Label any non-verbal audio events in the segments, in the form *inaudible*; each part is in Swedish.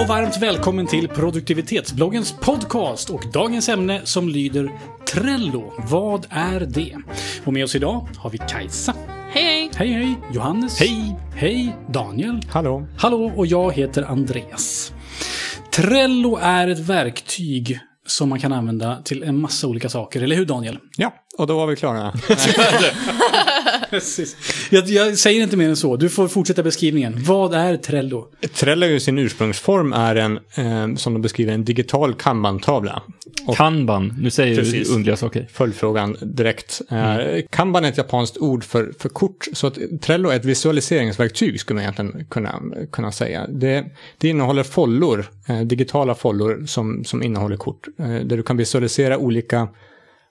och varmt välkommen till produktivitetsbloggens podcast och dagens ämne som lyder Trello. Vad är det? Och med oss idag har vi Kajsa. Hej hej! Hej hej! Johannes. Hej! Hej Daniel. Hallå. Hallå och jag heter Andreas. Trello är ett verktyg som man kan använda till en massa olika saker, eller hur Daniel? Ja, och då var vi klara. *laughs* Jag, jag säger inte mer än så. Du får fortsätta beskrivningen. Vad är Trello? Trello i sin ursprungsform är en, eh, som de beskriver, en digital kanban-tavla. Och Kanban, nu säger Precis. du underliga saker. följdfrågan direkt. Eh, Kanban är ett japanskt ord för, för kort, så att Trello är ett visualiseringsverktyg skulle man egentligen kunna, kunna säga. Det, det innehåller follor, eh, digitala follor som, som innehåller kort, eh, där du kan visualisera olika,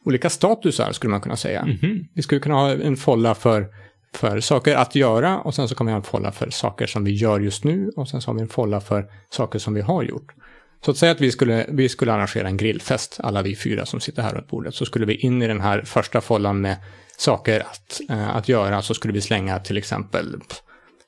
olika statusar skulle man kunna säga. Vi skulle kunna ha en folla för, för saker att göra och sen så kan vi ha en folla för saker som vi gör just nu och sen så har vi en folla för saker som vi har gjort. Så att säga att vi skulle, vi skulle arrangera en grillfest, alla vi fyra som sitter här runt bordet, så skulle vi in i den här första follan med saker att, eh, att göra, så skulle vi slänga till exempel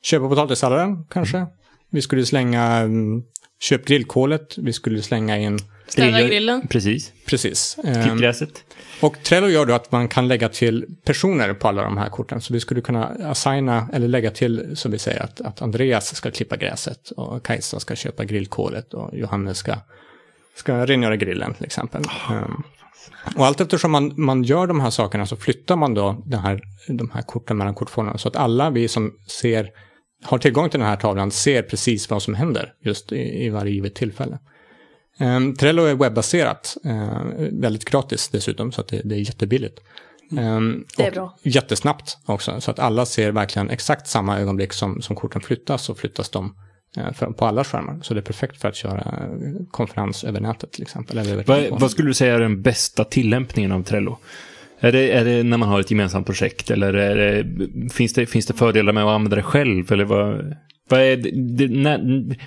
köpa potatissalladen kanske. Vi skulle slänga um, köp grillkolet, vi skulle slänga in, Städa grillen. Precis. precis. Klipp ehm, gräset. och Trello gör då att man kan lägga till personer på alla de här korten. Så vi skulle kunna assigna, eller lägga till, som vi säger, att, att Andreas ska klippa gräset och Kajsa ska köpa grillkolet och Johannes ska, ska rengöra grillen till exempel. Um, och allt eftersom man, man gör de här sakerna så flyttar man då den här, de här korten mellan kortfållarna. Så att alla vi som ser, har tillgång till den här tavlan ser precis vad som händer just i, i varje givet tillfälle. Um, Trello är webbaserat, eh, väldigt gratis dessutom, så att det, det är jättebilligt. Um, Det är och bra. Jättesnabbt också, så att alla ser verkligen exakt samma ögonblick som, som korten flyttas, så flyttas de eh, på alla skärmar. Så det är perfekt för att köra eh, konferens över nätet till exempel. Eller över Vad, vad skulle du säga är den bästa tillämpningen av Trello? Är det, är det när man har ett gemensamt projekt eller är det, finns, det, finns det fördelar med att använda det själv? Eller vad, vad är det, när,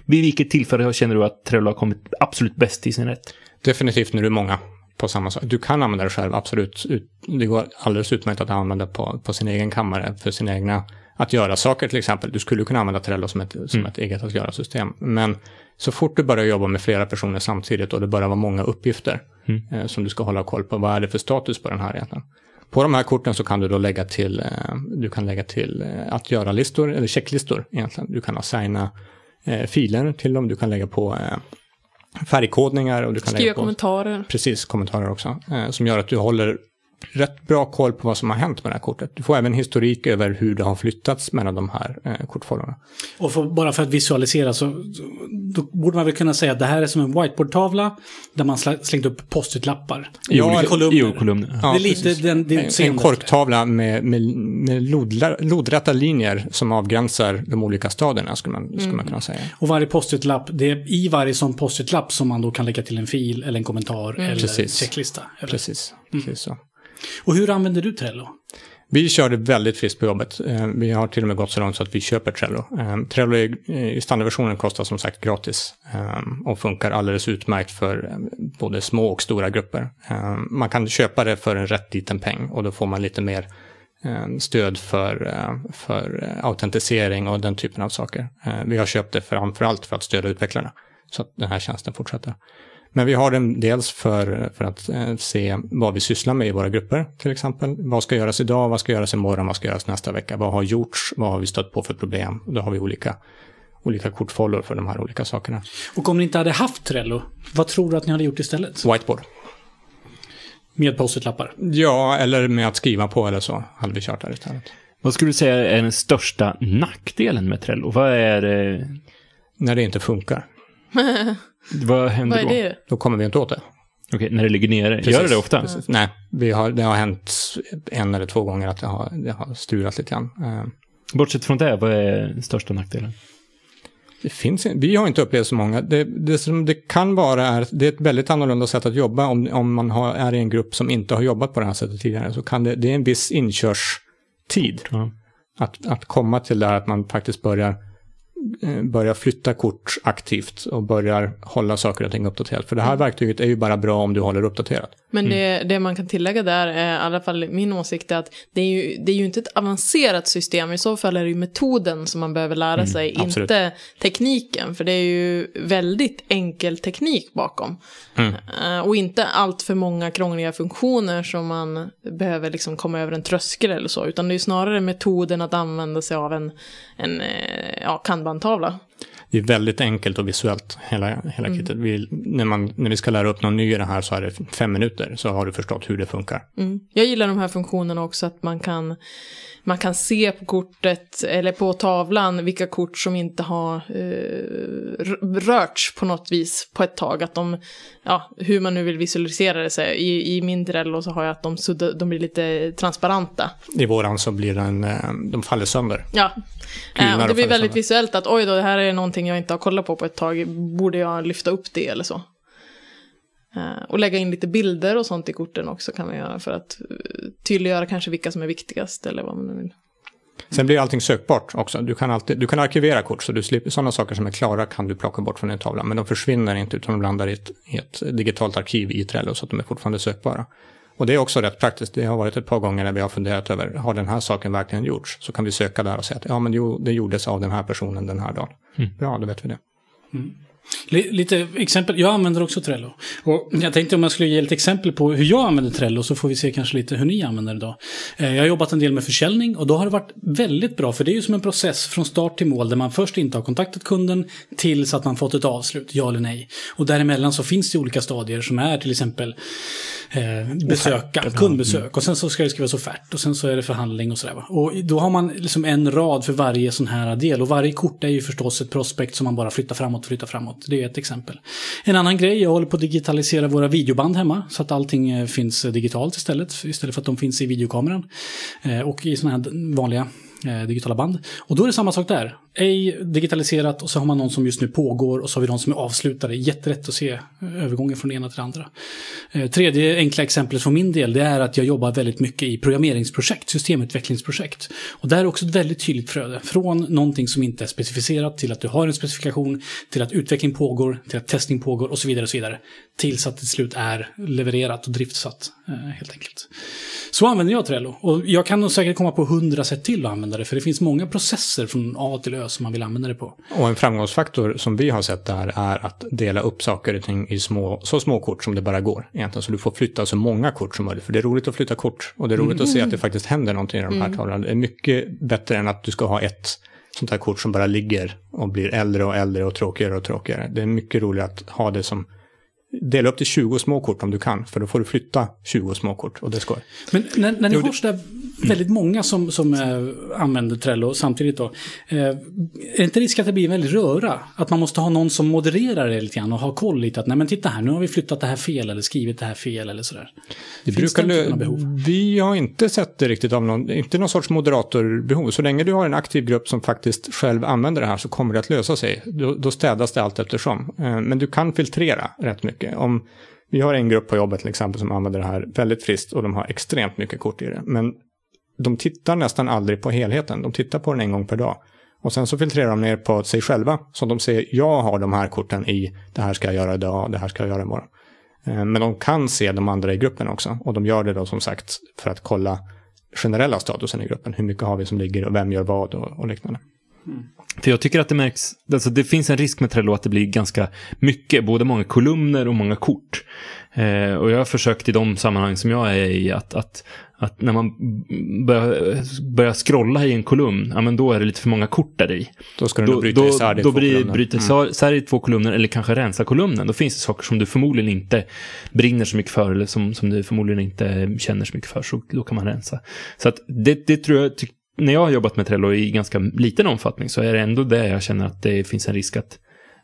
vid vilket tillfälle känner du att Trello har kommit absolut bäst i sin rätt? Definitivt när du är många på samma sak. Du kan använda det själv, absolut. Ut- Det går alldeles utmärkt att använda på, på sin egen kammare för sina egna att göra saker till exempel. Du skulle kunna använda Trello som ett, som ett eget att göra-system. Men så fort du börjar jobba med flera personer samtidigt och det börjar vara många uppgifter eh, som du ska hålla koll på, vad är det för status på den här egentligen? På de här korten så kan du då lägga till, eh, du kan lägga till eh, att göra-listor, eller checklistor egentligen. Du kan assigna eh, filer till dem, du kan lägga på färgkodningar och du kan Skriva lägga på kommentarer. precis kommentarer också, som gör att du håller rätt bra koll på vad som har hänt med det här kortet. Du får även historik över hur det har flyttats mellan de här eh, kortfållorna. Och för, bara för att visualisera så då borde man väl kunna säga att det här är som en whiteboardtavla där man slängt upp post-it-lappar. Ja, I kolumner. Jo, kolumner. Ja, det är lite den, det En, en korktavla med, med, med lodla, lodrätta linjer som avgränsar de olika stadierna, skulle man, skulle man kunna säga. Och varje post-it-lapp, det är i varje sån post-it-lapp som man då kan lägga till en fil eller en kommentar eller Precis. checklista. Eller? Precis, precis så. Och hur använder du Trello? Vi kör det väldigt friskt på jobbet. Eh, vi har till och med gått så långt så att vi köper Trello. Eh, Trello eh, i- standardversionen kostar som sagt gratis och funkar alldeles utmärkt för både små och stora grupper. Man kan köpa det för en rätt liten peng och då får man lite mer stöd för, för autentisering och den typen av saker. Vi har köpt det framför allt för att stödja utvecklarna så att den här tjänsten fortsätter. Men vi har den dels för, för att eh, se vad vi sysslar med i våra grupper till exempel. Vad ska göras idag, vad ska göras imorgon, vad ska göras nästa vecka, vad har gjorts, vad har vi stött på för problem. Då har vi olika, olika kortfållor för de här olika sakerna. Och om ni inte hade haft Trello, vad tror du att ni hade gjort istället? Whiteboard. Med post-it-lappar? Ja, eller med att skriva på eller så hade vi kört där istället. Vad skulle du säga är den största nackdelen med Trello? Vad är det? När det inte funkar, *laughs* Vad händer Vad är då? det? då kommer vi inte åt det. Okej, när det ligger nere. Gör det det ofta? Precis. Nej, vi har, det har hänt en eller två gånger att det har, det har strulat lite grann. Eh, Bortsett från det, vad är den största nackdelen? Det finns in- Vi har inte upplevt så många. Det, det som det kan vara är, det är ett väldigt annorlunda sätt att jobba. Om, om man har, är i en grupp som inte har jobbat på det här sättet tidigare så kan det, det är en viss inkörstid. Ja. Att, att komma till det här att man faktiskt börjar, börjar flytta kort aktivt och börjar hålla saker och ting uppdaterat. För det här verktyget är ju bara bra om du håller uppdaterat. Men det, det man kan tillägga där, är, i alla fall min åsikt, är att det är, ju, det är ju inte ett avancerat system. I så fall är det ju metoden som man behöver lära sig, absolut. inte tekniken. För det är ju väldigt enkel teknik bakom. Eh, och inte allt för många krångliga funktioner som man behöver liksom komma över en tröskel eller så. Utan det är ju snarare metoden att använda sig av en, en eh, ja, kanbantavla. Det är väldigt enkelt och visuellt, hela, hela kittet. Vi, när, man, när vi ska lära upp någon ny i det här så är det fem minuter, så har du förstått hur det funkar. Mm. Jag gillar de här funktionerna också, att man kan, man kan se på kortet, eller på tavlan, vilka kort som inte har eh, rörts på något vis på ett tag. Att de, ja, hur man nu vill visualisera det. Så i, I min Trello så har jag att de, sudda, de blir lite transparenta. I våran så blir den, eh, de faller sönder. Ja, Gulnar eh, det blir väldigt sönder. visuellt att oj då, det här är någonting jag inte har kollat på på ett tag. Borde jag lyfta upp det eller så? Eh, och lägga in lite bilder och sånt i korten också kan man göra för att eh, tydliggöra kanske vilka som är viktigast eller vad man nu vill. Sen blir allting sökbart också. Du kan, alltid, du kan arkivera kort, så du slipper, sådana saker som är klara kan du plocka bort från din tavla. Men de försvinner inte, utan de landar i ett, i ett digitalt arkiv i Trello, så att de är fortfarande sökbara. Och det är också rätt praktiskt. Det har varit ett par gånger när vi har funderat över, har den här saken verkligen gjorts? Så kan vi söka där och säga att ja, men jo, det gjordes av den här personen den här dagen. Bra, då vet vi det. Li- Lite exempel, jag använder också Trello. Och jag tänkte om jag skulle ge ett exempel på hur jag använder Trello så får vi se kanske lite hur ni använder det då. Eh, Jag har jobbat en del med försäljning och då har det varit väldigt bra för det är ju som en process från start till mål där man först inte har kontaktat kunden tills att man fått ett avslut, ja eller nej. Och däremellan så finns det olika stadier som är till exempel eh, besöka, kundbesök och sen så ska det skrivas offert och sen så är det förhandling och sådär. Och då har man liksom en rad för varje sån här del och varje kort är ju förstås ett prospekt som man bara flyttar framåt, flyttar framåt. Det är ett exempel. En annan grej, jag håller på att digitalisera våra videoband hemma så att allting eh, finns eh, digitalt istället, istället för att de finns i videokameran eh, och i sådana här vanliga digitala band. Och då är det samma sak där. Ej digitaliserat och så har man någon som just nu pågår och så har vi någon som är avslutade. Jätterätt att se eh, övergången från det ena till det andra. Eh, tredje enkla exemplet från min del det är att jag jobbar väldigt mycket i programmeringsprojekt, systemutvecklingsprojekt. Och där är också ett väldigt tydligt flöde. Från någonting som inte är specificerat till att du har en specifikation, till att utveckling pågår, till att testning pågår och så vidare. och så vidare. Tills att det till slut är levererat och driftsatt eh, helt enkelt. Så använder jag Trello. Och jag kan nog säkert komma på hundra sätt till att använda det. För det finns många processer från A till Ö som man vill använda det på. Och en framgångsfaktor som vi har sett där är att dela upp saker och ting i små, så små kort som det bara går. Egentligen, så du får flytta så många kort som möjligt. För det är roligt att flytta kort. Och det är roligt att se att det faktiskt händer någonting i de här tavlorna. Det är mycket bättre än att du ska ha ett sånt här kort som bara ligger och blir äldre och äldre och tråkigare och tråkigare. Det är mycket roligare att ha det som Dela upp till 20 små kort om du kan, för då får du flytta 20 små kort och det skoj. Men när, när ni Jo, har det- sådär väldigt många som, som eh, använder Trello samtidigt då. Eh, är det inte risk att det blir en väldig röra? Att man måste ha någon som modererar det lite grann och ha koll lite att nej men titta här, nu har vi flyttat det här fel eller skrivit det här fel eller sådär. Det Finns brukar, av behov? Vi har inte sett det riktigt av någon, inte någon sorts moderatorbehov. Så länge du har en aktiv grupp som faktiskt själv använder det här så kommer det att lösa sig. Då, då städas det allt eftersom. Eh, Men du kan filtrera rätt mycket. Om vi har en grupp på jobbet till exempel som använder det här väldigt friskt och de har extremt mycket kort i det. Men de tittar nästan aldrig på helheten. De tittar på den en gång per dag. Och sen så filtrerar de ner på sig själva. Så de säger, jag har de här korten i, det här ska jag göra idag, det här ska jag göra imorgon. Eh, men de kan se de andra i gruppen också. Och de gör det då som sagt för att kolla generella statusen i gruppen. Hur mycket har vi som ligger och vem gör vad och, och liknande. För jag tycker att det märks, alltså det finns en risk med Trello att det blir ganska mycket, både många kolumner och många kort. Eh, och jag har försökt i de sammanhang som jag är i att, att, att när man börjar, börjar scrolla i en kolumn, ja men då är det lite för många kort där i. Då ska du Då, bryta då, isär det då blir, bryter Mm. isär i två kolumner eller kanske rensa kolumnen. Då finns det saker som du förmodligen inte brinner så mycket för eller som, som du förmodligen inte känner så mycket för. Så då kan man rensa. Så att det, det tror jag, ty- när jag har jobbat med Trello i ganska liten omfattning så är det ändå det jag känner att det finns en risk att,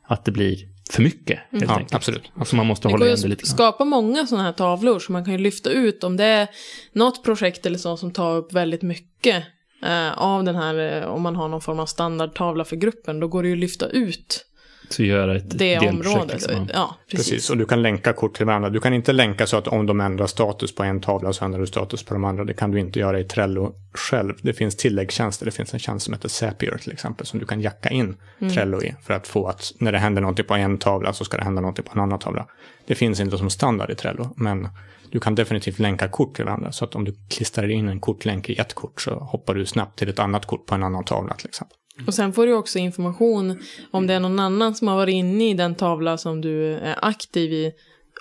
att det blir för mycket. Helt Ja, enkelt. absolut. Så man måste Det hålla igen det lite skapa många sådana här tavlor så man kan ju lyfta ut om det är något projekt eller så som tar upp väldigt mycket eh, av den här, eh, om man har någon form av standardtavla för gruppen, då går det ju att lyfta ut Så göra ett det delprojekt, området. liksom. Ja, precis. Precis. och du kan länka kort till varandra. Du kan inte länka så att om de ändrar status på en tavla så ändrar du status på de andra. Det kan du inte göra i Trello själv. Det finns tilläggstjänster. Det finns en tjänst som heter Zapier till exempel som du kan jacka in Trello i för att få att när det händer någonting på en tavla så ska det hända någonting på en annan tavla. Det finns inte som standard i Trello, men du kan definitivt länka kort till varandra. Så att om du klistrar in en kortlänk i ett kort så hoppar du snabbt till ett annat kort på en annan tavla till exempel. Och sen får du också information om det är någon annan som har varit inne i den tavla som du är aktiv i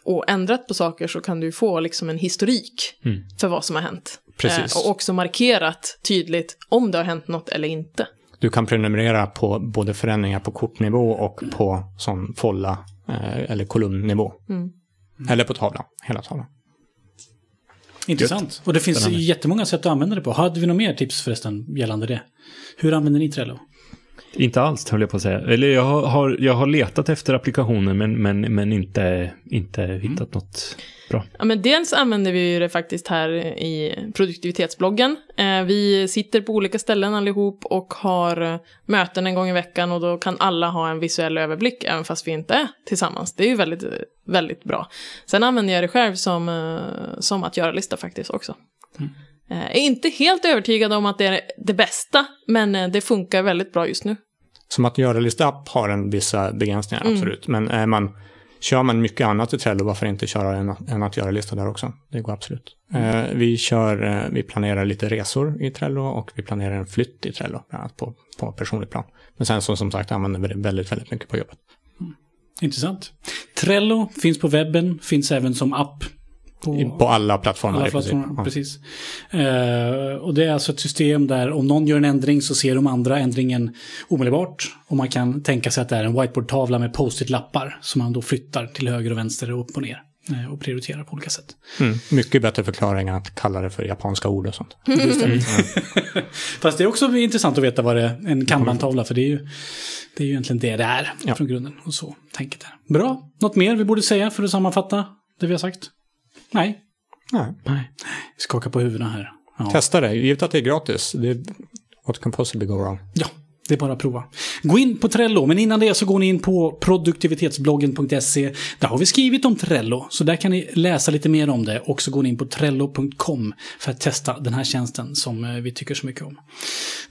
och ändrat på saker så kan du få liksom en historik för vad som har hänt. Precis. Eh, och också markerat tydligt om det har hänt något eller inte. Du kan prenumerera på både förändringar på kortnivå och på sån folla eh, eller kolumnnivå. Eller på tavlan, hela tavlan. Intressant. Och det finns jättemånga sätt att använda det på. Hade vi några mer tips förresten gällande det? Hur använder ni Trello? Inte alls, höll jag på att säga. Eller jag har, jag har letat efter applikationer men, men, men inte, inte hittat något bra. Ja, men dels använder vi ju det faktiskt här i produktivitetsbloggen. Eh, vi sitter på olika ställen allihop och har eh, möten en gång i veckan och då kan alla ha en visuell överblick även fast vi inte är tillsammans. Det är ju väldigt, väldigt bra. Sen använder jag det själv som, eh, som att göra-lista faktiskt också. Eh, är inte helt övertygad om att det är det bästa, men eh, det funkar väldigt bra just nu. Som att göra-lista app har en vissa begränsningar, Mm. absolut. Men är man, kör man mycket annat i Trello, varför inte köra en, en att göra-lista där också? Det går absolut. Mm. Eh, vi, kör, eh, vi planerar lite resor i Trello och vi planerar en flytt i Trello, bland annat på, på personligt plan. Men sen som, som sagt använder vi det väldigt, väldigt mycket på jobbet. Intressant. Trello finns på webben, finns även som app. På, på alla plattformar alla plattformar. Ja. Precis. Eh, och det är alltså ett system där om någon gör en ändring så ser de andra ändringen omedelbart. Och man kan tänka sig att det är en whiteboardtavla med post-it-lappar som man då flyttar till höger och vänster och upp och ner. eh, Och prioriterar på olika sätt. Mm. Mycket bättre förklaring än att kalla det för japanska ord och sånt. *laughs* *laughs* Fast det är också intressant att veta vad det är, en kanban-tavla, för det är ju, det är ju egentligen det det är Ja. från grunden. Och så tänket är. Bra. Något mer vi borde säga för att sammanfatta det vi har sagt? Nej. Nej. Nej. Skaka på huvudena här. Ja. Testa det, givet att det är gratis. Det, what can possibly go wrong? ja, det är bara att prova. Gå in på Trello, men innan det så går ni in på produktivitetsbloggen.se. Där har vi skrivit om Trello, så där kan ni läsa lite mer om det. Och så går ni in på trello.com för att testa den här tjänsten som eh, vi tycker så mycket om.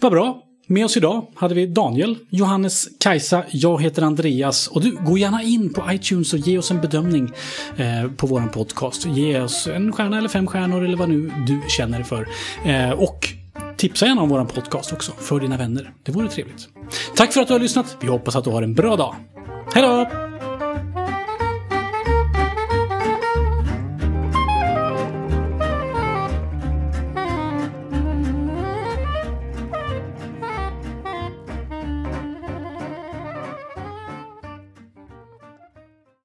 Vad bra. Med oss idag hade vi Daniel, Johannes, Kajsa, jag heter Andreas och du, gå gärna in på iTunes och ge oss en bedömning eh, på vår podcast. Ge oss en stjärna eller fem stjärnor eller vad nu du känner för. Eh, och tipsa gärna om vår podcast också för dina vänner. Det vore trevligt. Tack för att du har lyssnat. Vi hoppas att du har en bra dag. Hej då!